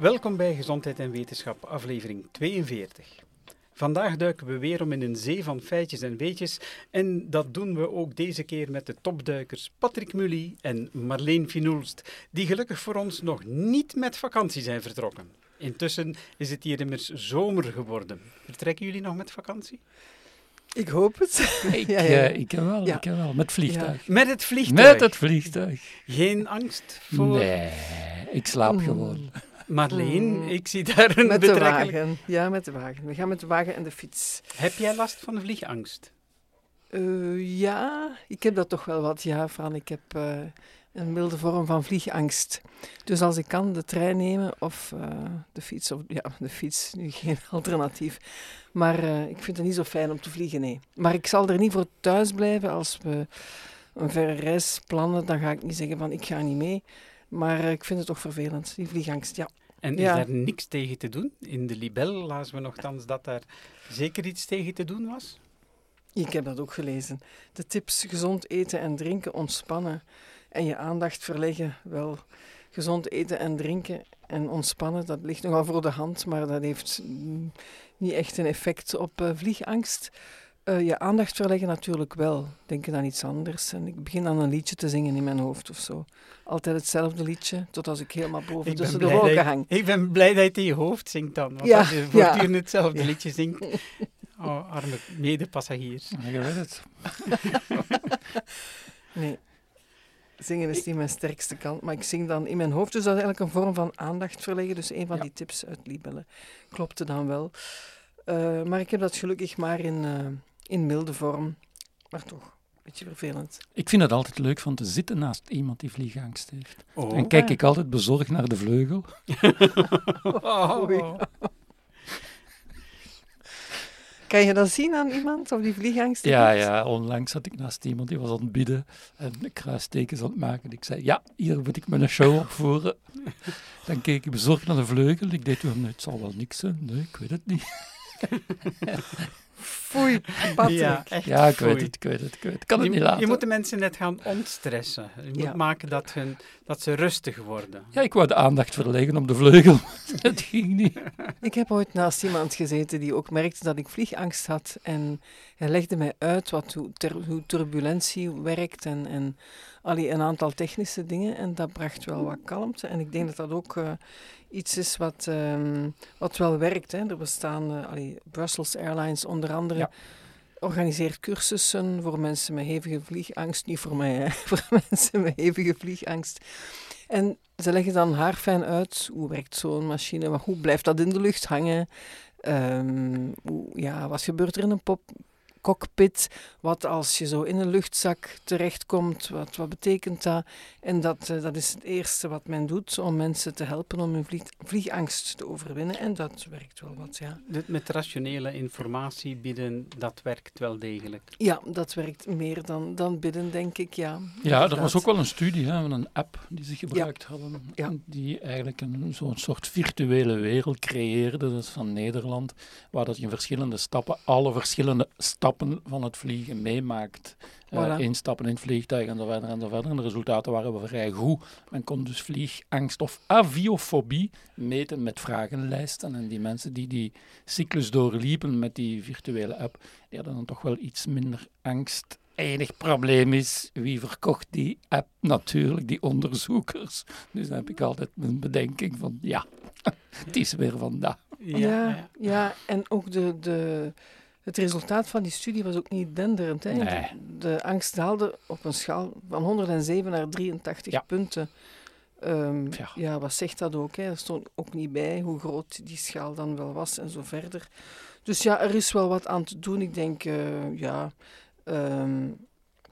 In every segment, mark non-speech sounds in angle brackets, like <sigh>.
Welkom bij Gezondheid en Wetenschap, aflevering 42. Vandaag duiken we weer om in een zee van feitjes en weetjes. En dat doen we ook deze keer met de topduikers Patrick Mully en Marleen Finoelst, die gelukkig voor ons nog niet met vakantie zijn vertrokken. Intussen is het hier immers zomer geworden. Vertrekken jullie nog met vakantie? Ik hoop het. <laughs> Ik, ja, ja. Uh, ik wel, ja. ik wel. Met vliegtuig. Met het vliegtuig? Met het vliegtuig. Geen angst voor... Nee, ik slaap mm. gewoon. Marleen, mm. ik zie daar een met betrekkelijk... de wagen. Ja, met de wagen. We gaan met de wagen en de fiets. Heb jij last van vliegangst? Uh, ja, ik heb dat toch wel wat, ja, Fran. Ik heb uh, een milde vorm van vliegangst. Dus als ik kan, de trein nemen of uh, de fiets. Of, ja, de fiets, nu geen <laughs> alternatief. Maar ik vind het niet zo fijn om te vliegen, nee. Maar ik zal er niet voor thuis blijven als we een verre reis plannen. Dan ga ik niet zeggen van, ik ga niet mee. Maar ik vind het toch vervelend, die vliegangst, ja. En is daar niks tegen te doen? In de libel lazen we nogthans dat daar zeker iets tegen te doen was? Ik heb dat ook gelezen. De tips gezond eten en drinken, ontspannen en je aandacht verleggen. Wel, gezond eten en drinken en ontspannen, dat ligt nogal voor de hand, maar dat heeft niet echt een effect op uh, vliegangst. Uh, je aandacht verleggen natuurlijk wel. Denken aan iets anders. En ik begin aan een liedje te zingen in mijn hoofd of zo. Altijd hetzelfde liedje, tot als ik helemaal boven tussen de wolken hang. Ik ben blij dat je in je hoofd zingt dan. Want ja, als je voortdurend ja. hetzelfde liedje zingt... <laughs> Oh, arme medepassagiers. Ja, je weet het. <laughs> nee. Zingen is niet mijn sterkste kant, maar ik zing dan in mijn hoofd. Dus dat is eigenlijk een vorm van aandacht verleggen. Dus een van ja. die tips uit Libellen klopte dan wel. Uh, maar ik heb dat gelukkig maar in... Uh, in milde vorm, maar toch een beetje vervelend. Ik vind het altijd leuk van te zitten naast iemand die vliegangst heeft. Oh. En kijk ik altijd bezorgd naar de vleugel. <laughs> oh. Kan je dat zien aan iemand, of die vliegangst Ja, ja, onlangs zat ik naast iemand die was aan het bidden en kruistekens aan het maken. Ik zei, ja, hier moet ik mijn show opvoeren. Dan keek ik bezorgd naar de vleugel. Ik deed toen, het zal wel niks zijn. Nee, ik weet het niet. <laughs> Foei, Patrick. Ja, ja ik, weet het, ik weet het, ik weet het. kan het je, niet laten. Je moet de mensen net gaan ontstressen. Je moet ja. maken dat, hun, dat ze rustig worden. Ja, ik wou de aandacht verleggen op de vleugel. <laughs> dat ging niet. Ik heb ooit naast iemand gezeten die ook merkte dat ik vliegangst had. En hij legde mij uit wat, hoe, ter, hoe turbulentie werkt en, en allee, een aantal technische dingen. En dat bracht wel wat kalmte. En ik denk dat dat ook... Uh, iets is wat, um, wat wel werkt. Hè. Er bestaan, uh, allee, Brussels Airlines onder andere, organiseert cursussen voor mensen met hevige vliegangst. Niet voor mij, hè, <laughs> voor mensen met hevige vliegangst. En ze leggen dan haarfijn uit, hoe werkt zo'n machine, maar hoe blijft dat in de lucht hangen? Hoe, ja, wat gebeurt er in een pop, cockpit. Wat als je zo in een luchtzak terechtkomt, wat, wat betekent dat? En dat, uh, dat is het eerste wat men doet om mensen te helpen om hun vlieg, vliegangst te overwinnen. En dat werkt wel wat, ja. Dit met rationele informatie bieden, dat werkt wel degelijk? Ja, dat werkt meer dan, dan bidden, denk ik, ja. Ja, er was ook wel een studie hè, van een app die ze gebruikt ja. hadden. Ja. Die eigenlijk een, zo'n soort virtuele wereld creëerde, dat is van Nederland, waar dat je in verschillende stappen, alle verschillende stappen van het vliegen meemaakt. Uh, voilà. instappen in het vliegtuig en zo verder en zo verder. En de resultaten waren wel vrij goed. Men kon dus vliegangst of aviofobie meten met vragenlijsten. En die mensen die die cyclus doorliepen met die virtuele app, die hadden dan toch wel iets minder angst enig probleem is, wie verkocht die app? Natuurlijk, die onderzoekers. Dus dan heb ik altijd mijn bedenking van, ja, <laughs> het is weer vandaag. Ja, ja, ja, en ook de, de, het resultaat van die studie was ook niet denderend. Hè? Nee. De, de, angst daalde op een schaal van 107 naar 83 ja. punten. Um, ja. ja. wat zegt dat ook? Hè? Er stond ook niet bij hoe groot die schaal dan wel was en zo verder. Dus ja, er is wel wat aan te doen. Ik denk, uh, ja, um,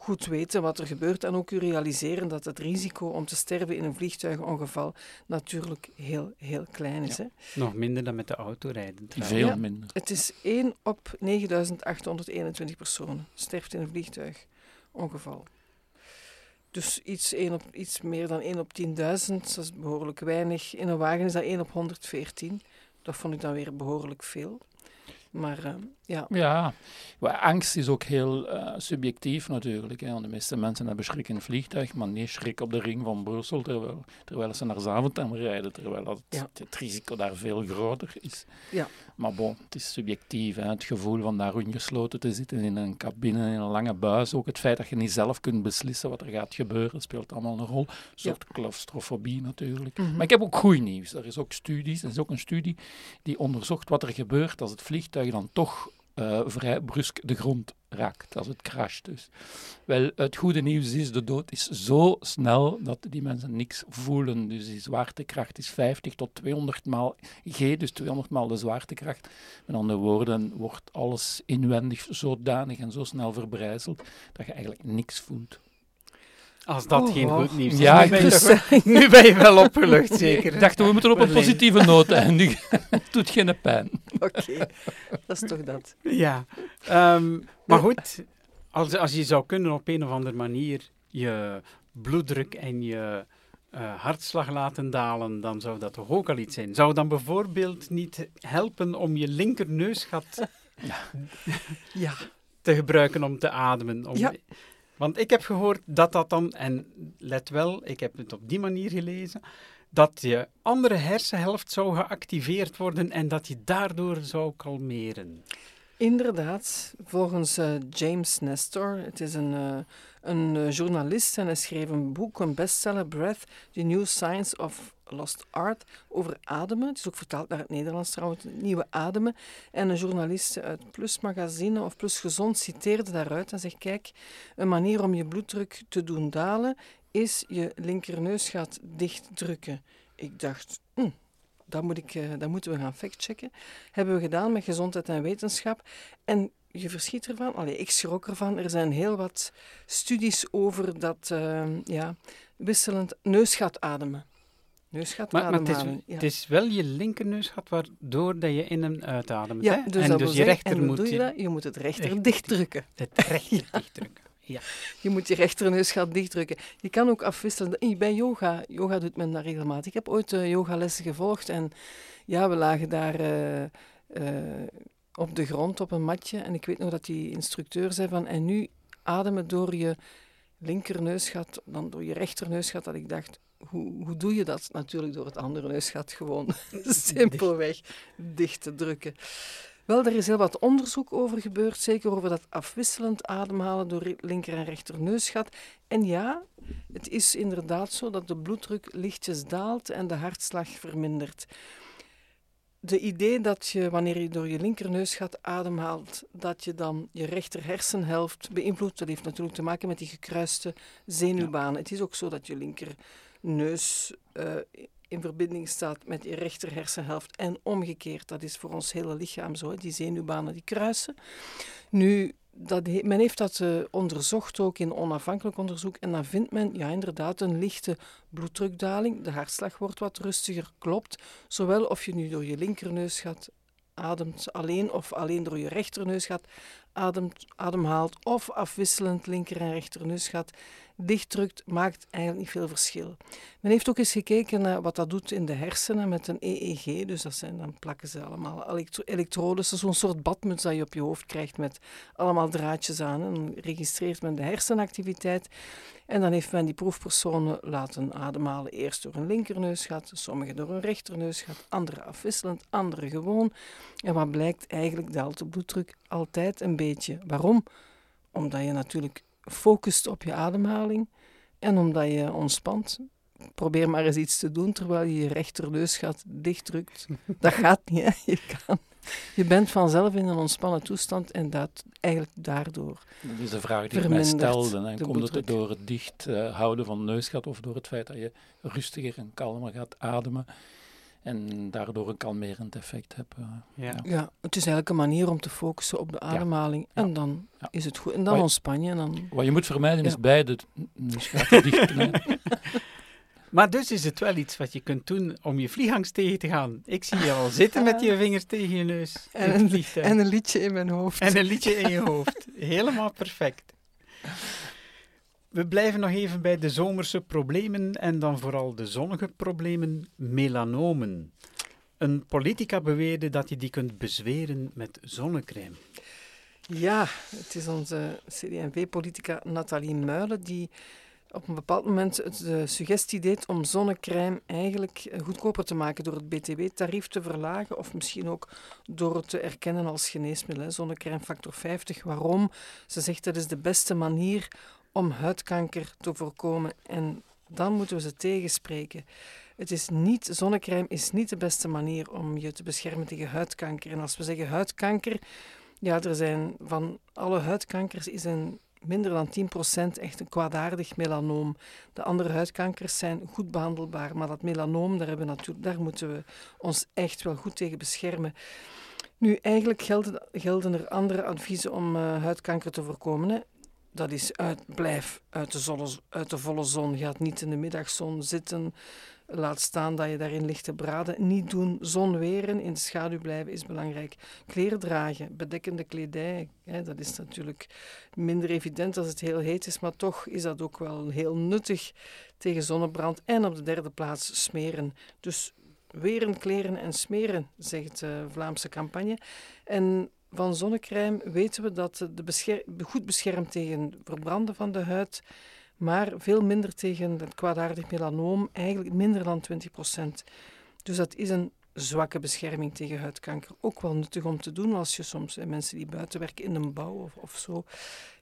goed weten wat er gebeurt en ook u realiseren dat het risico om te sterven in een vliegtuigongeval natuurlijk heel, heel klein is. Ja. Hè? Nog minder dan met de auto rijden. Trouwens. Veel Ja, minder. Het is 1 op 9821 personen sterft in een vliegtuigongeval. Dus iets, 1 op, iets meer dan 1 op 10.000, dat is behoorlijk weinig. In een wagen is dat 1 op 114. Dat vond ik dan weer behoorlijk veel. Maar uh, Ja. Ja, angst is ook heel uh, subjectief natuurlijk. Hè. De meeste mensen hebben schrik in het vliegtuig, maar niet schrik op de ring van Brussel, terwijl, terwijl ze naar Zaventem rijden, terwijl Ja. het risico daar veel groter is. Ja. Maar bon, het is subjectief. Hè. Het gevoel van daar ingesloten te zitten in een cabine, in een lange buis, ook het feit dat je niet zelf kunt beslissen wat er gaat gebeuren, speelt allemaal een rol. Een soort claustrofobie natuurlijk. Mhm. Maar ik heb ook goed nieuws. Er is ook studies, er is ook een studie die onderzocht wat er gebeurt als het vliegtuig dan toch eh, vrij brusk de grond raakt, als het crasht dus. Wel, het goede nieuws is, de dood is zo snel dat die mensen niks voelen. Dus die zwaartekracht is 50 tot 200 maal G, dus 200 maal de zwaartekracht. Met andere woorden, wordt alles inwendig zodanig en zo snel verbrijzeld dat je eigenlijk niks voelt. Als dat Oh, geen goed nieuws is. Ja, nu, ik ben je Dus, <laughs> nu ben je wel opgelucht, <laughs> zeker. Ik dacht, we moeten op een positieve noot <laughs> eindigen. het doet geen pijn. Oké, dat is toch dat. Ja, ehm, maar goed, als, als je zou kunnen op een of andere manier je bloeddruk en je eh, hartslag laten dalen, dan zou dat toch ook al iets zijn. Zou dan bijvoorbeeld niet helpen om je linkerneusgat Ja, te gebruiken om te ademen? Om, Ja. Want ik heb gehoord dat dat dan, en let wel, ik heb het op die manier gelezen, dat je andere hersenhelft zou geactiveerd worden en dat je daardoor zou kalmeren. inderdaad. Volgens eh, James Nestor, het is een, eh, een eh, journalist en hij schreef een boek, een bestseller, Breath, The New Science of Lost Art, over ademen. Het is ook vertaald naar het Nederlands trouwens, nieuwe ademen. En een journalist uit Plus Magazine of Plus Gezond citeerde daaruit en zegt, kijk, een manier om je bloeddruk te doen dalen is je linkerneusgat dichtdrukken. Ik dacht, hm, dat, moet ik, eh, moeten we gaan factchecken. Hebben we gedaan met gezondheid en wetenschap. En je verschiet ervan, allee, ik schrok ervan. Er zijn heel wat studies over dat eh, ja, wisselend neusgat ademen. Neusgat Maar, maar het, is, ja. het is wel je linkerneusgat waardoor dat je in en uitademt. ja, hè? dus en dat dus je zeggen, rechter moet doe je je dat? Je moet het rechter Recht- dichtdrukken. het rechter <laughs> dichtdrukken. Ja. Je moet je rechterneusgat dichtdrukken. Je kan ook afwisselen. Bij yoga, yoga doet men dat regelmatig. Ik heb ooit uh, yogalessen gevolgd en ja, we lagen daar uh, uh, op de grond op een matje. En ik weet nog dat die instructeur zei van, en nu ademen door je linkerneusgat, dan door je rechterneusgat, dat ik dacht, hoe, hoe doe je dat? Natuurlijk door het andere neusgat gewoon <laughs> simpelweg dicht te drukken. Wel, er is heel wat onderzoek over gebeurd, zeker over dat afwisselend ademhalen door linker en rechterneusgat. En ja, het is inderdaad zo dat de bloeddruk lichtjes daalt en de hartslag vermindert. De idee dat je, wanneer je door je linkerneusgat ademhaalt, dat je dan je rechter hersenhelft beïnvloedt, dat heeft natuurlijk te maken met die gekruiste zenuwbanen. Ja. Het is ook zo dat je linkerneus uh, in verbinding staat met je rechter hersenhelft en omgekeerd. Dat is voor ons hele lichaam zo, die zenuwbanen die kruisen. Nu, dat men heeft dat uh, onderzocht ook in onafhankelijk onderzoek en dan vindt men ja, inderdaad een lichte bloeddrukdaling. De hartslag wordt wat rustiger, klopt. Zowel of je nu door je linkerneusgat ademt alleen of alleen door je rechterneusgat ademt, ademhaalt of afwisselend linker en rechterneusgat dichtdrukt, maakt eigenlijk niet veel verschil. Men heeft ook eens gekeken naar wat dat doet in de hersenen met een EEG, dus dat zijn, dan plakken ze allemaal elektro elektrodes, zo'n soort badmuts dat je op je hoofd krijgt met allemaal draadjes aan. En dan registreert men de hersenactiviteit en dan heeft men die proefpersonen laten ademhalen, eerst door een linkerneusgat, sommigen door een rechterneusgat, anderen afwisselend, anderen gewoon. En wat blijkt, eigenlijk daalt de bloeddruk altijd een beetje. Waarom? Omdat je natuurlijk focust op je ademhaling en omdat je ontspant. Probeer maar eens iets te doen terwijl je je rechterneusgat dichtdrukt. <laughs> Dat gaat niet, hè? Je, kan, je bent vanzelf in een ontspannen toestand en dat eigenlijk daardoor. Dat is de vraag die ik mij stelde. En komt het door het dicht uh, houden van het neusgat of door het feit dat je rustiger en kalmer gaat ademen? En daardoor een kalmerend effect heb. Uh, ja. ja, het is eigenlijk een manier om te focussen op de ademhaling ja. en dan ja. is het goed. En dan ontspan je. En dan... Wat je moet vermijden is beide neusgaten dicht <laughs> Maar dus is het wel iets wat je kunt doen om je vliegangst tegen te gaan. Ik zie je al zitten met je vingers tegen je neus. En een, en een liedje in mijn hoofd. En een liedje in je hoofd. Helemaal perfect. We blijven nog even bij de zomerse problemen en dan vooral de zonnige problemen, melanomen. Een politica beweerde dat je die kunt bezweren met zonnecrème. Ja, het is onze CD&V-politica Nathalie Muilen die op een bepaald moment de suggestie deed om zonnecrème eigenlijk goedkoper te maken door het BTW-tarief te verlagen of misschien ook door het te erkennen als geneesmiddel. Zonnecrème factor 50. Waarom? Ze zegt dat is de beste manier om huidkanker te voorkomen en dan moeten we ze tegenspreken. Het is niet, zonnecrème is niet de beste manier om je te beschermen tegen huidkanker. En als we zeggen huidkanker, ja, er zijn van alle huidkankers is een minder dan 10% echt een kwaadaardig melanoom. De andere huidkankers zijn goed behandelbaar, maar dat melanoom, daar, hebben natuurlijk, daar moeten we ons echt wel goed tegen beschermen. Nu, eigenlijk gelden, gelden er andere adviezen om uh, huidkanker te voorkomen. Dat is uit, blijf uit de, zonne, uit de volle zon. Ga niet in de middagzon zitten. Laat staan dat je daarin ligt te braden. Niet doen. Zon weren, in de schaduw blijven is belangrijk. Kleren dragen, bedekkende kledij. Hè, dat is natuurlijk minder evident als het heel heet is, maar toch is dat ook wel heel nuttig tegen zonnebrand. En op de derde plaats smeren. Dus weren, kleren en smeren, zegt de Vlaamse campagne. En van zonnecrème weten we dat de goed beschermt tegen verbranden van de huid maar veel minder tegen het kwaadaardig melanoom, eigenlijk minder dan 20% Dus dat is een zwakke bescherming tegen huidkanker. Ook wel nuttig om te doen als je soms mensen die buiten werken in een bouw of, of zo.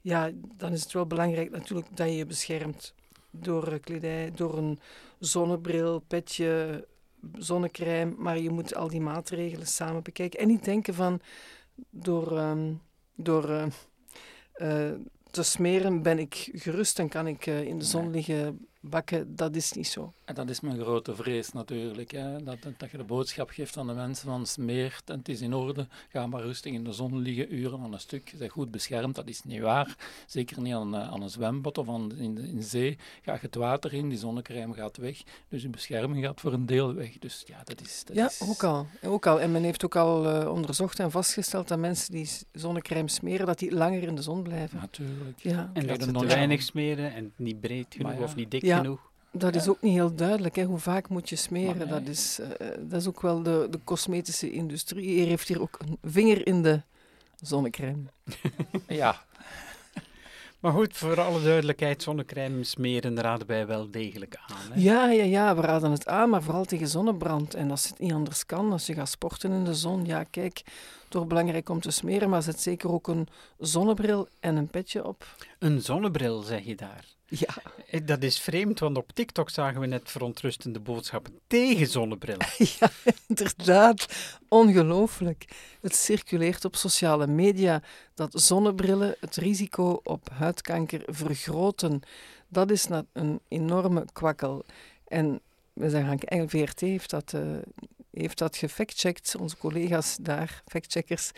Ja, dan is het wel belangrijk natuurlijk dat je je beschermt door kledij, door een zonnebril, petje, zonnecrème. Maar je moet al die maatregelen samen bekijken. En niet denken van door, um, door uh, uh, te smeren ben ik gerust en kan ik uh, in de zon liggen bakken, dat is niet zo. En dat is mijn grote vrees natuurlijk. Hè? Dat, dat je de boodschap geeft aan de mensen van smeert en het is in orde. Ga maar rustig in de zon liggen, uren aan een stuk. Je bent goed beschermd, dat is niet waar. Zeker niet aan, aan een zwembad of aan, in, de, in zee. Ga je het water in, die zonnecrème gaat weg. Dus je bescherming gaat voor een deel weg. Dus ja, dat is... Dat ja, is... Ook, al, ook al. En men heeft ook al uh, onderzocht en vastgesteld dat mensen die zonnecrème smeren, dat die langer in de zon blijven. Natuurlijk. Ja. En dat ze te weinig smeren en niet breed genoeg ja. of niet dik ja. Genoeg. Dat is ook niet heel duidelijk. Hè. Hoe vaak moet je smeren? Dat, is, uh, dat is ook wel de, de cosmetische industrie. Hier heeft hier ook een vinger in de zonnecrème. <laughs> ja. Maar goed, voor alle duidelijkheid, zonnecrème smeren raden wij wel degelijk aan. Hè? Ja, ja, ja, we raden het aan, maar vooral tegen zonnebrand. En als het niet anders kan, als je gaat sporten in de zon, ja, kijk, toch belangrijk om te smeren, maar zet zeker ook een zonnebril en een petje op. Een zonnebril, zeg je daar? Ja. Dat is vreemd, want op TikTok zagen we net verontrustende boodschappen tegen zonnebrillen. <laughs> Ja, inderdaad. Ongelooflijk. Het circuleert op sociale media dat zonnebrillen het risico op huidkanker vergroten. Dat is een enorme kwakkel. En we zeggen eigenlijk, VRT heeft dat, uh, heeft dat gefactcheckt, onze collega's daar, factcheckers.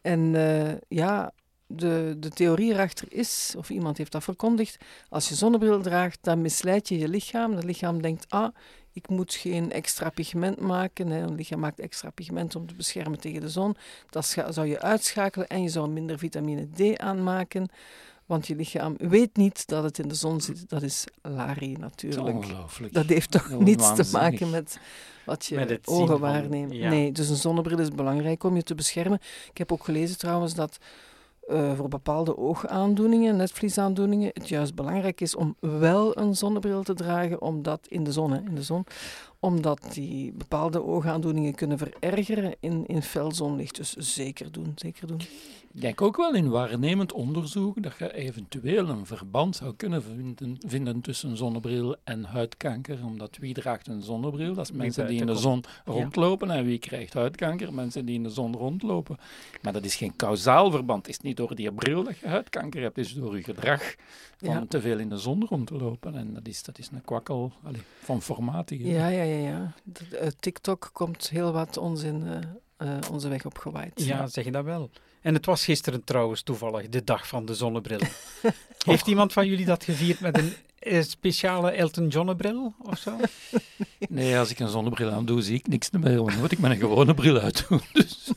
En uh, ja, de, de theorie erachter is, of iemand heeft dat verkondigd, als je zonnebril draagt, dan misleid je je lichaam. Het lichaam denkt, ah, ik moet geen extra pigment maken. Hè. Een lichaam maakt extra pigment om te beschermen tegen de zon. Dat zou je uitschakelen en je zou minder vitamine D aanmaken. Want je lichaam weet niet dat het in de zon zit. Dat is Lari natuurlijk. Ongelooflijk. Dat heeft toch Heel niets te maken met wat je Met ogen van- waarneemt. ja. Nee, dus een zonnebril is belangrijk om je te beschermen. Ik heb ook gelezen trouwens dat eh, voor bepaalde oogaandoeningen, netvliesaandoeningen, het juist belangrijk is om wel een zonnebril te dragen, omdat in de zon, hè, in de zon omdat die bepaalde oogaandoeningen kunnen verergeren in, in fel zonlicht. Dus zeker doen, zeker doen. Ik denk ook wel in waarnemend onderzoek dat je eventueel een verband zou kunnen vinden, vinden tussen zonnebril en huidkanker. Omdat wie draagt een zonnebril? Dat is mensen die in de zon rondlopen. En wie krijgt huidkanker? Mensen die in de zon rondlopen. Maar dat is geen kausaal verband. Het is niet door die bril dat je huidkanker hebt. Het is door je gedrag van Ja. te veel in de zon rond te lopen. En dat is, dat is een kwakkel allee, van formatie. hè. Ja, ja, ja. ja. Eh, TikTok komt heel wat onzin eh, eh, onze weg opgewaaid. Ja, zeg je dat wel. En het was gisteren trouwens toevallig de dag van de zonnebrillen. <laughs> Heeft iemand van jullie dat gevierd met een speciale Elton John-bril of zo? Nee, als ik een zonnebril aan doe, zie ik niks meer. Dan moet ik met een gewone bril uitdoen. <laughs> Dus.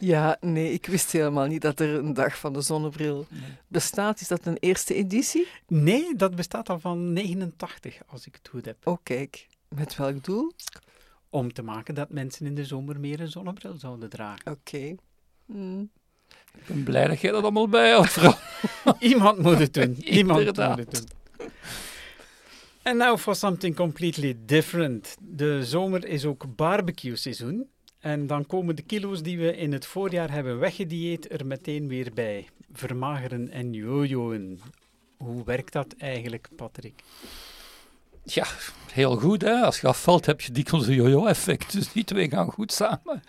Ja, nee, ik wist helemaal niet dat er een dag van de zonnebril bestaat. Is dat een eerste editie? Nee, dat bestaat al van 89, als ik het goed heb. Oh, kijk. Met welk doel? Om te maken dat mensen in de zomer meer een zonnebril zouden dragen. Oké. Hmm. Ik ben blij dat jij dat allemaal bijhoudt, vrouw. <laughs> Iemand moet het doen. <laughs> Iemand Inderdaad. moet het doen. En now for something completely different. De zomer is ook barbecue seizoen. En dan komen de kilo's die we in het voorjaar hebben weggedieet er meteen weer bij. Vermageren en jojoen. Hoe werkt dat eigenlijk, Patrick? Ja, heel goed. Hè? Als je afvalt, heb je dikwijls <laughs> een jojo-effect. Dus die twee gaan goed samen.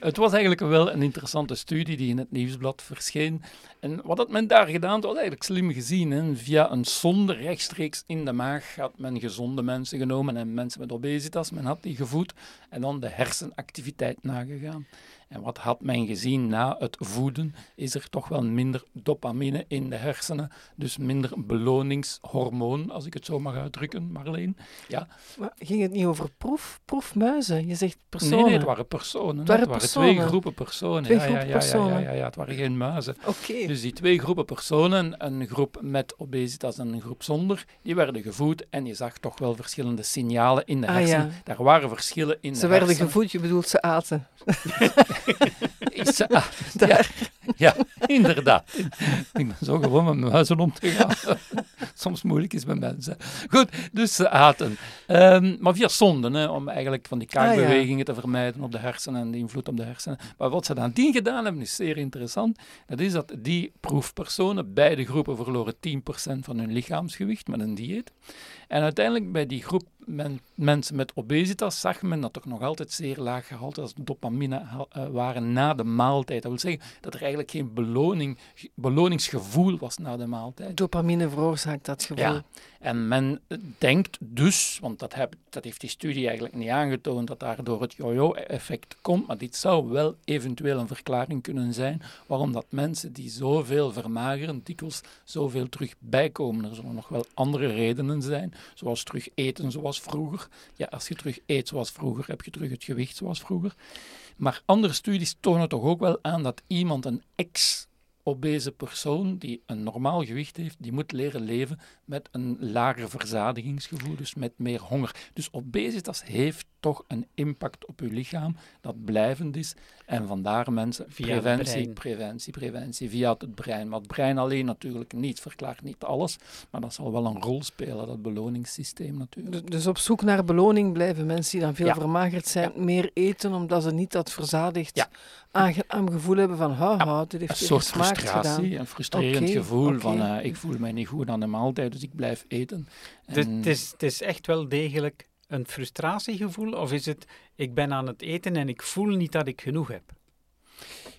Het was eigenlijk wel een interessante studie die in het nieuwsblad verscheen. En wat had men daar gedaan? Het was eigenlijk slim gezien. Hè? Via een zonde rechtstreeks in de maag had men gezonde mensen genomen en mensen met obesitas. Men had die gevoed en dan de hersenactiviteit nagegaan. En wat had men gezien na het voeden? Is er toch wel minder dopamine in de hersenen. Dus minder beloningshormoon, als ik het zo mag uitdrukken, Marleen. Ja, Maar ging het niet over proef, proefmuizen? Je zegt personen. Nee, nee, het waren personen. Het waren het waren twee personen. groepen personen. Twee ja, groepen ja, ja, Ja, ja, personen. ja, ja, het waren geen muizen. Oké. Dus die twee groepen personen, een groep met obesitas en een groep zonder, die werden gevoed en je zag toch wel verschillende signalen in de Ah, hersenen. ja. Daar waren verschillen in Ze de werden hersenen. gevoed, je bedoelt ze aten. <laughs> Is ah, <laughs> ja, ja, inderdaad. Ik ben zo gewoon met muizen om te gaan. <laughs> Soms moeilijk is met mensen. Goed, dus ze aten. Ehm, maar via zonden, hè, om eigenlijk van die Ah, ja. kaakbewegingen te vermijden op de hersenen en de invloed op de hersenen. Maar wat ze dan die gedaan hebben, is zeer interessant. Dat is dat die proefpersonen, beide groepen verloren 10% van hun lichaamsgewicht met een dieet. En uiteindelijk bij die groep men- mensen met obesitas zag men dat toch nog altijd zeer laag gehalte als dopamine eh, waren na de maaltijd. Dat wil zeggen dat er eigenlijk geen beloning, beloningsgevoel was na de maaltijd. Dopamine veroorzaakt dat gevoel. Ja, en men denkt dus, want dat, heb, dat heeft die studie eigenlijk niet aangetoond, dat daardoor het yo-yo-effect komt, maar dit zou wel eventueel een verklaring kunnen zijn waarom dat mensen die zoveel vermageren, dikwijls zoveel terug bijkomen. Er zullen nog wel andere redenen zijn, zoals terug eten zoals vroeger. Ja, als je terug eet zoals vroeger, heb je terug het gewicht zoals vroeger. Maar andere studies tonen toch ook wel aan dat iemand een ex obese persoon die een normaal gewicht heeft, die moet leren leven met een lager verzadigingsgevoel, dus met meer honger. Dus obesitas heeft toch een impact op uw lichaam dat blijvend is. En vandaar mensen, Via het preventie, brein. preventie, preventie, via het brein. Maar het brein alleen natuurlijk niet, verklaart niet alles, maar dat zal wel een rol spelen, dat beloningssysteem natuurlijk. Dus- Dus op zoek naar beloning blijven mensen die dan veel Ja. vermagerd zijn meer eten, omdat ze niet dat verzadigd, Ja. aangenaam gevoel hebben van, haha, dit heeft Een soort frustratie, gedaan. een frustrerend gevoel van eh, ik voel mij niet goed aan de maaltijd, dus ik blijf eten. Dus het, is, het is echt wel degelijk een frustratiegevoel? Of is het, ik ben aan het eten en ik voel niet dat ik genoeg heb?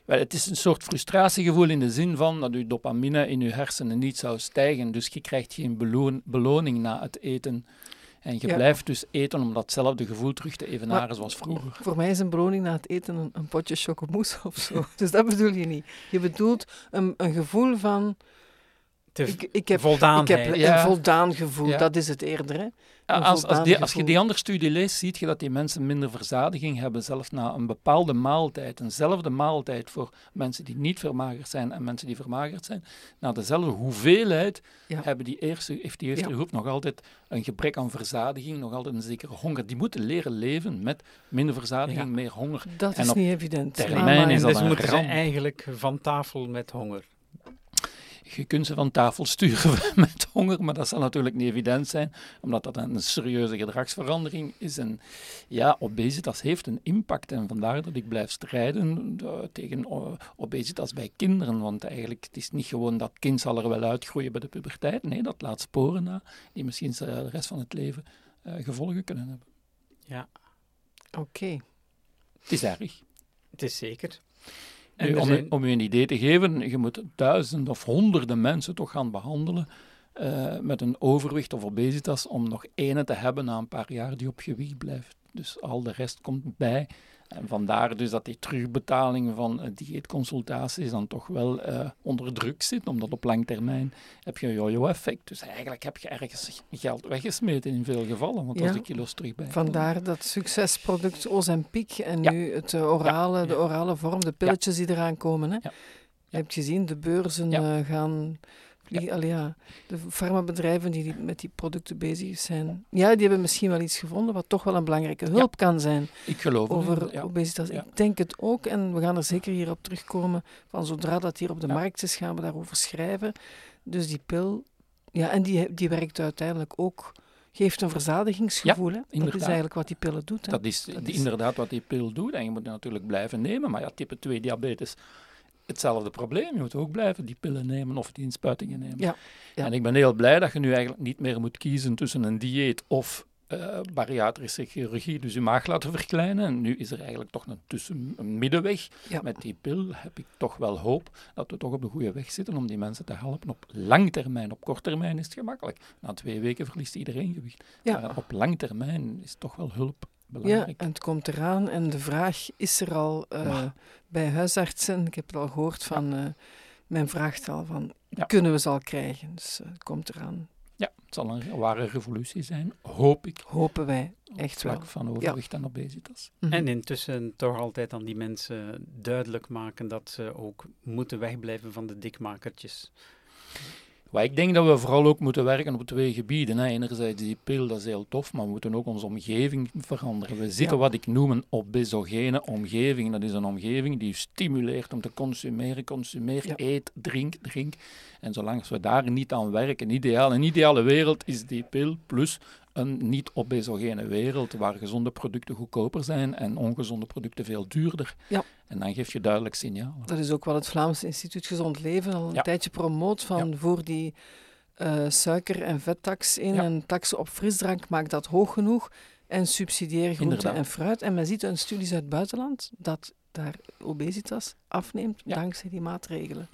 Wel, het is een soort frustratiegevoel in de zin van dat uw dopamine in uw hersenen niet zou stijgen. Dus je krijgt geen beloon- beloning na het eten. En je Ja. blijft dus eten om datzelfde gevoel terug te evenaren Maar- zoals vroeger. Voor mij is een beloning na het eten een, een potje chocomousse <laughs> of zo. Dus dat bedoel je niet. Je bedoelt een, een gevoel van, Te ik, ik heb, ik heb Ja. een voldaan gevoel, Ja. dat is het eerder. Hè? Als, als, die, als je die andere studie leest, zie je dat die mensen minder verzadiging hebben, zelfs na een bepaalde maaltijd. Eenzelfde maaltijd voor mensen die niet vermagerd zijn en mensen die vermagerd zijn. Na dezelfde hoeveelheid Ja. hebben die eerste, heeft die eerste Ja. groep nog altijd een gebrek aan verzadiging, nog altijd een zekere honger. Die moeten leren leven met minder verzadiging, Ja. meer honger. Dat En is op niet evident. termijn is dat dus een moeten ze eigenlijk van tafel met honger. Je kunt ze van tafel sturen <laughs> met honger, maar dat zal natuurlijk niet evident zijn, omdat dat een serieuze gedragsverandering is. En ja, obesitas heeft een impact en vandaar dat ik blijf strijden eh, tegen obesitas bij kinderen, want eigenlijk het is niet gewoon dat kind zal er wel uitgroeien bij de puberteit, nee, dat laat sporen na, die misschien de rest van het leven eh, gevolgen kunnen hebben. Oké. Het is erg. Het is zeker. Nu, om, zijn- u, om u een idee te geven, je moet duizenden of honderden mensen toch gaan behandelen eh, met een overwicht of obesitas om nog ene te hebben na een paar jaar die op gewicht blijft. Dus al de rest komt bij. En vandaar dus dat die terugbetaling van eh, dieetconsultaties dan toch wel eh, onder druk zit, omdat op lang termijn heb je een yo-yo-effect. Dus eigenlijk heb je ergens geld weggesmeten in veel gevallen, want als de kilo's terug bij. Vandaar dat succesproduct Ozempic en Ja. nu het eh, orale, de orale vorm, de pilletjes die eraan komen. Hè? Je hebt gezien, de beurzen gaan Vlieg, ja, de farmabedrijven die, die met die producten bezig zijn, ja, die hebben misschien wel iets gevonden wat toch wel een belangrijke hulp kan zijn Ik geloof over ja. obesitas. Ik denk het ook, en we gaan er zeker hier op terugkomen, van zodra dat hier op de markt is, gaan we daarover schrijven. Dus die pil, ja, en die, die werkt uiteindelijk ook, geeft een verzadigingsgevoel. hè? Dat is eigenlijk wat die pillen doet. Hè? Dat is, Dat is- inderdaad wat die pil doet. En je moet natuurlijk blijven nemen. Maar ja, type 2 diabetes, hetzelfde probleem. Je moet ook blijven die pillen nemen of die inspuitingen nemen. Ja, ja. En ik ben heel blij dat je nu eigenlijk niet meer moet kiezen tussen een dieet of eh, bariatrische chirurgie, dus je maag laten verkleinen. En nu is er eigenlijk toch een, tussen, een middenweg. Ja. Met die pil heb ik toch wel hoop dat we toch op de goede weg zitten om die mensen te helpen. Op lang termijn, op kort termijn is het gemakkelijk. Na twee weken verliest iedereen gewicht. Ja. Maar op lang termijn is toch wel hulp Ja, en het komt eraan. En de vraag is er al eh, bij huisartsen. Ik heb het al gehoord van eh, men vraagt al van, Ja. kunnen we ze al krijgen? Dus eh, het komt eraan. Ja, het zal een ware revolutie zijn, hoop ik. Hopen wij echt het vlak wel. van overgewicht en obesitas. Mhm. En intussen toch altijd aan die mensen duidelijk maken dat ze ook moeten wegblijven van de dikmakertjes. Maar ik denk dat we vooral ook moeten werken op twee gebieden. Hè. Enerzijds die pil, dat is heel tof, maar we moeten ook onze omgeving veranderen. We zitten Ja. wat ik noem een obesogene omgeving. Dat is een omgeving die stimuleert om te consumeren, consumeer, Ja. eet, drink, drink. En zolang we daar niet aan werken, ideaal, een ideale wereld is die pil plus een niet-obesogene wereld waar gezonde producten goedkoper zijn en ongezonde producten veel duurder. Ja. En dan geef je duidelijk signaal. Dat is ook wat het Vlaams Instituut Gezond Leven al een Ja. tijdje promoot van voor die eh, suiker- en vettax in Ja. en taxen op frisdrank, maak dat hoog genoeg en subsidieer groente en fruit. En men ziet in studies uit het buitenland dat daar obesitas afneemt dankzij die maatregelen.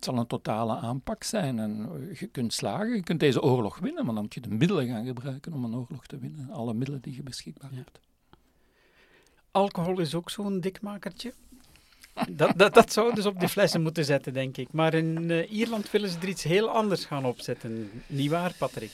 Het zal een totale aanpak zijn en je kunt slagen, je kunt deze oorlog winnen, maar dan moet je de middelen gaan gebruiken om een oorlog te winnen. Alle middelen die je beschikbaar Ja. hebt. Alcohol is ook zo'n dikmakertje. Dat, dat, dat zou dus op de flessen moeten zetten, denk ik. Maar in eh, Ierland willen ze er iets heel anders gaan opzetten. Niet waar, Patrick?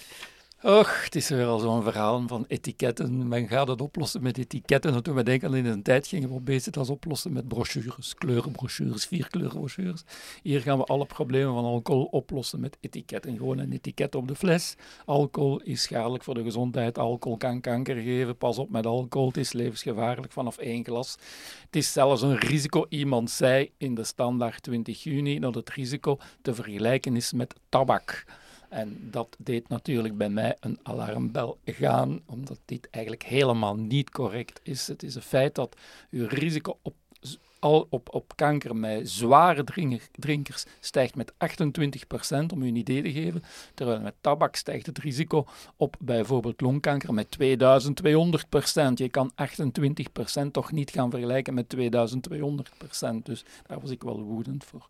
Och, het is weer al zo'n verhaal van etiketten. Men gaat het oplossen met etiketten. En toen we denken in een tijd gingen we obesitas oplossen met brochures, kleurenbrochures, vierkleurenbrochures. Hier gaan we alle problemen van alcohol oplossen met etiketten. Gewoon een etiket op de fles. Alcohol is schadelijk voor de gezondheid. Alcohol kan kanker geven. Pas op met alcohol. Het is levensgevaarlijk vanaf één glas. Het is zelfs een risico. Iemand zei in de standaard 20 juni dat het risico te vergelijken is met tabak. En dat deed natuurlijk bij mij een alarmbel gaan, omdat dit eigenlijk helemaal niet correct is. Het is een feit dat uw risico op, al op, op kanker bij zware drinker- drinkers stijgt met 28%, om u een idee te geven. Terwijl met tabak stijgt het risico op bijvoorbeeld longkanker met 2200%. Je kan 28% toch niet gaan vergelijken met 2200%. Dus daar was ik wel woedend voor.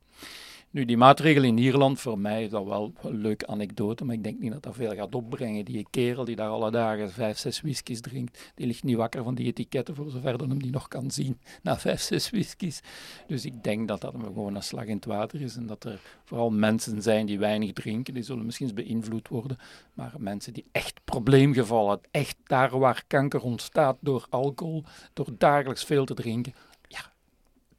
Nu, die maatregel in Ierland, voor mij is dat wel een leuke anekdote, maar ik denk niet dat dat veel gaat opbrengen. Die kerel die daar alle dagen vijf, zes whiskies drinkt, die ligt niet wakker van die etiketten, voor zover dat hem die nog kan zien, <laughs> na vijf, zes whiskies. Dus ik denk dat dat gewoon een slag in het water is en dat er vooral mensen zijn die weinig drinken, die zullen misschien eens beïnvloed worden, maar mensen die echt probleemgevallen, echt daar waar kanker ontstaat door alcohol, door dagelijks veel te drinken, ja,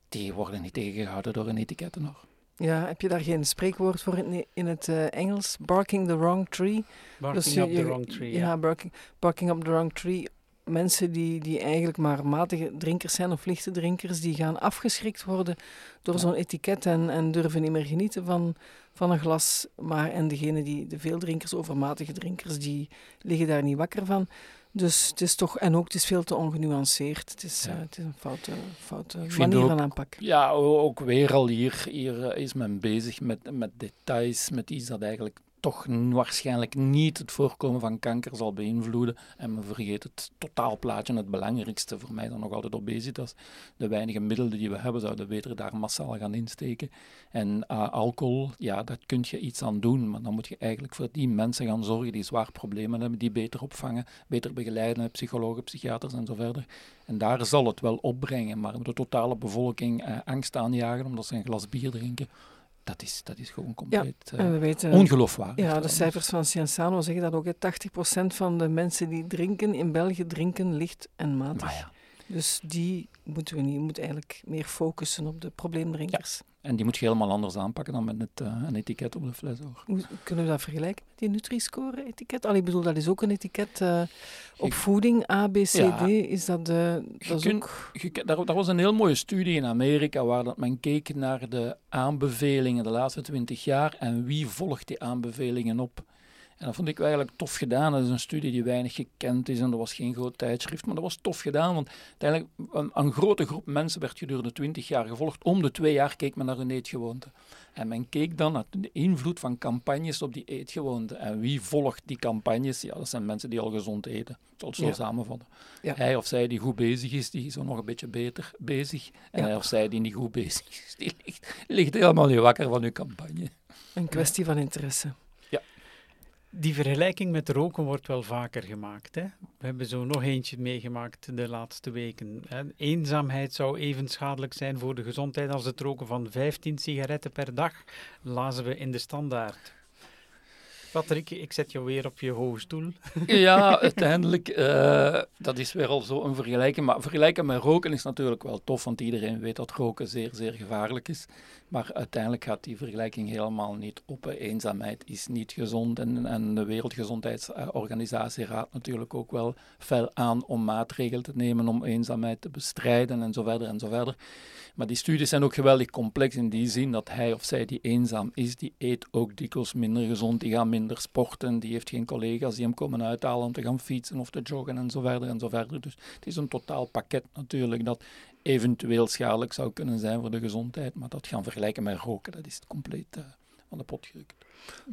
die worden niet tegengehouden door een etiketten nog. Ja, heb je daar geen spreekwoord voor in, in het eh, Engels? Barking the wrong tree. Barking Dus je- up the wrong tree. Ja, Ja. barking, barking up the wrong tree. Mensen die, die eigenlijk maar matige drinkers zijn of lichte drinkers, die gaan afgeschrikt worden door Ja. zo'n etiket en, en durven niet meer genieten van, van een glas. Maar, en degene die, de veeldrinkers, overmatige drinkers, die liggen daar niet wakker van. Dus het is toch, en ook het is veel te ongenuanceerd. Het is, Ja. eh, het is een foute, manier ook- van aanpak. Ja, ook weer al hier, hier eh, is men bezig met, met details, met iets dat eigenlijk toch waarschijnlijk niet het voorkomen van kanker zal beïnvloeden. En men vergeet het totaalplaatje, het belangrijkste voor mij dan nog altijd obesitas. De weinige middelen die we hebben, zouden beter daar massaal gaan insteken. En eh, alcohol, ja, daar kun je iets aan doen, maar dan moet je eigenlijk voor die mensen gaan zorgen die zwaar problemen hebben, die beter opvangen, beter begeleiden, psychologen, psychiaters en zo verder. En daar zal het wel opbrengen, maar de totale bevolking eh, angst aanjagen omdat ze een glas bier drinken, dat is, dat is gewoon compleet eh, En we weten, ongeloofwaardig. Ja, de cijfers van Cienzano zeggen dat ook. hè, 80% van de mensen die drinken in België drinken licht en matig. Maar ja, Dus die moeten we niet. We moeten eigenlijk meer focussen op de probleemdrinkers. En die moet je helemaal anders aanpakken dan met het, uh, een etiket op de fles. Hoor. Hoe kunnen we dat vergelijken met die Nutri-score-etiket? Ik bedoel, dat is ook een etiket uh, op voeding, A, B, C, ja, D. Is dat, uh, dat is ook... je, daar, daar, was een heel mooie studie in Amerika waar dat men keek naar de aanbevelingen de laatste twintig jaar en wie volgt die aanbevelingen op. En dat vond ik eigenlijk tof gedaan. Dat is een studie die weinig gekend is en dat was geen groot tijdschrift, maar dat was tof gedaan, want uiteindelijk een, een grote groep mensen werd gedurende 20 jaar gevolgd. Om de twee jaar keek men naar hun eetgewoonte. En men keek dan naar de invloed van campagnes op die eetgewoonte. En wie volgt die campagnes? Ja, dat zijn mensen die al gezond eten. Ik zal het zo ja. samenvatten. Ja. Hij of zij die goed bezig is, die is zo nog een beetje beter bezig. En hij of zij die niet goed bezig is, die ligt, ligt helemaal niet wakker van uw campagne. Een kwestie van interesse. Die vergelijking met roken wordt wel vaker gemaakt. Hè? We hebben zo nog eentje meegemaakt de laatste weken. Hè? Eenzaamheid zou even schadelijk zijn voor de gezondheid als het roken van 15 sigaretten per dag, lazen we in de standaard. Patrick, ik zet jou weer op je hoge stoel. <laughs> Ja, uiteindelijk, uh, dat is weer al zo een vergelijking. Maar vergelijken met roken is natuurlijk wel tof, want iedereen weet dat roken zeer, zeer gevaarlijk is. Maar uiteindelijk gaat die vergelijking helemaal niet op. Eenzaamheid is niet gezond en, en de Wereldgezondheidsorganisatie raadt natuurlijk ook wel fel aan om maatregelen te nemen om eenzaamheid te bestrijden en zo verder en zo verder. Maar die studies zijn ook geweldig complex in die zin dat hij of zij die eenzaam is, die eet ook dikwijls minder gezond, die gaat minder sporten, die heeft geen collega's die hem komen uithalen om te gaan fietsen of te joggen en zo verder en zo verder. Dus het is een totaal pakket natuurlijk dat eventueel schadelijk zou kunnen zijn voor de gezondheid, maar dat gaan vergelijken met roken, dat is compleet uh, van de pot gerukt.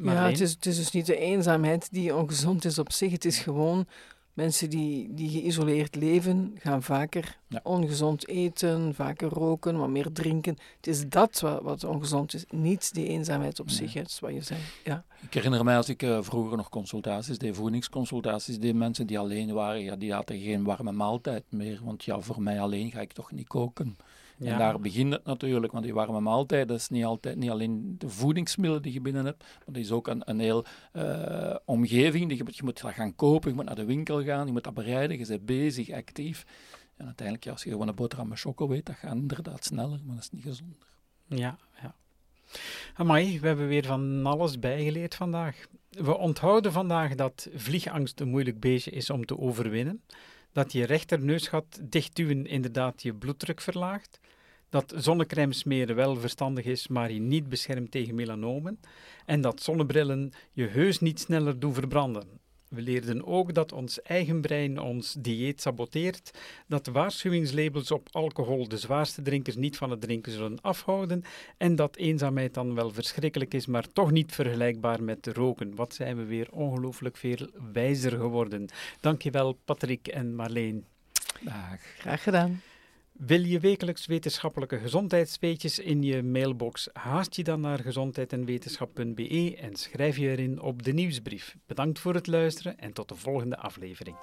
Ja, het is, het is dus niet de eenzaamheid die ongezond is op zich, het is gewoon Mensen die, die geïsoleerd leven, gaan vaker ongezond eten, vaker roken, wat meer drinken. Het is dat wat, wat ongezond is, niet die eenzaamheid op zich, is wat je zei. Ja. Ik herinner mij als ik uh, vroeger nog consultaties deed, voedingsconsultaties deed, mensen die alleen waren, ja, die hadden geen warme maaltijd meer, want ja, voor mij alleen ga ik toch niet koken. Ja. En daar begint het natuurlijk, want die warme maaltijd, dat is niet, altijd, niet alleen de voedingsmiddelen die je binnen hebt, maar dat is ook een, een heel uh, omgeving. Die je, je moet gaan kopen, je moet naar de winkel gaan, je moet dat bereiden, je bent bezig, actief. En uiteindelijk, ja, als je gewoon een boterham met choco weet, dat gaat inderdaad sneller, maar dat is niet gezonder. Ja, ja. Amai, we hebben weer van alles bijgeleerd vandaag. We onthouden vandaag dat vliegangst een moeilijk beestje is om te overwinnen dat je rechterneusgat dichtduwen inderdaad je bloeddruk verlaagt, dat zonnecrème smeren wel verstandig is, maar je niet beschermt tegen melanomen, en dat zonnebrillen je heus niet sneller doen verbranden. We leerden ook dat ons eigen brein ons dieet saboteert, dat waarschuwingslabels op alcohol de zwaarste drinkers niet van het drinken zullen afhouden en dat eenzaamheid dan wel verschrikkelijk is, maar toch niet vergelijkbaar met roken. Wat zijn we weer ongelooflijk veel wijzer geworden. Dankjewel Patrick en Marleen. Dag. Graag gedaan. Wil je wekelijks wetenschappelijke gezondheidsweetjes in je mailbox? Haast je dan naar gezondheidenwetenschap.be en schrijf je erin op de nieuwsbrief. Bedankt voor het luisteren en tot de volgende aflevering.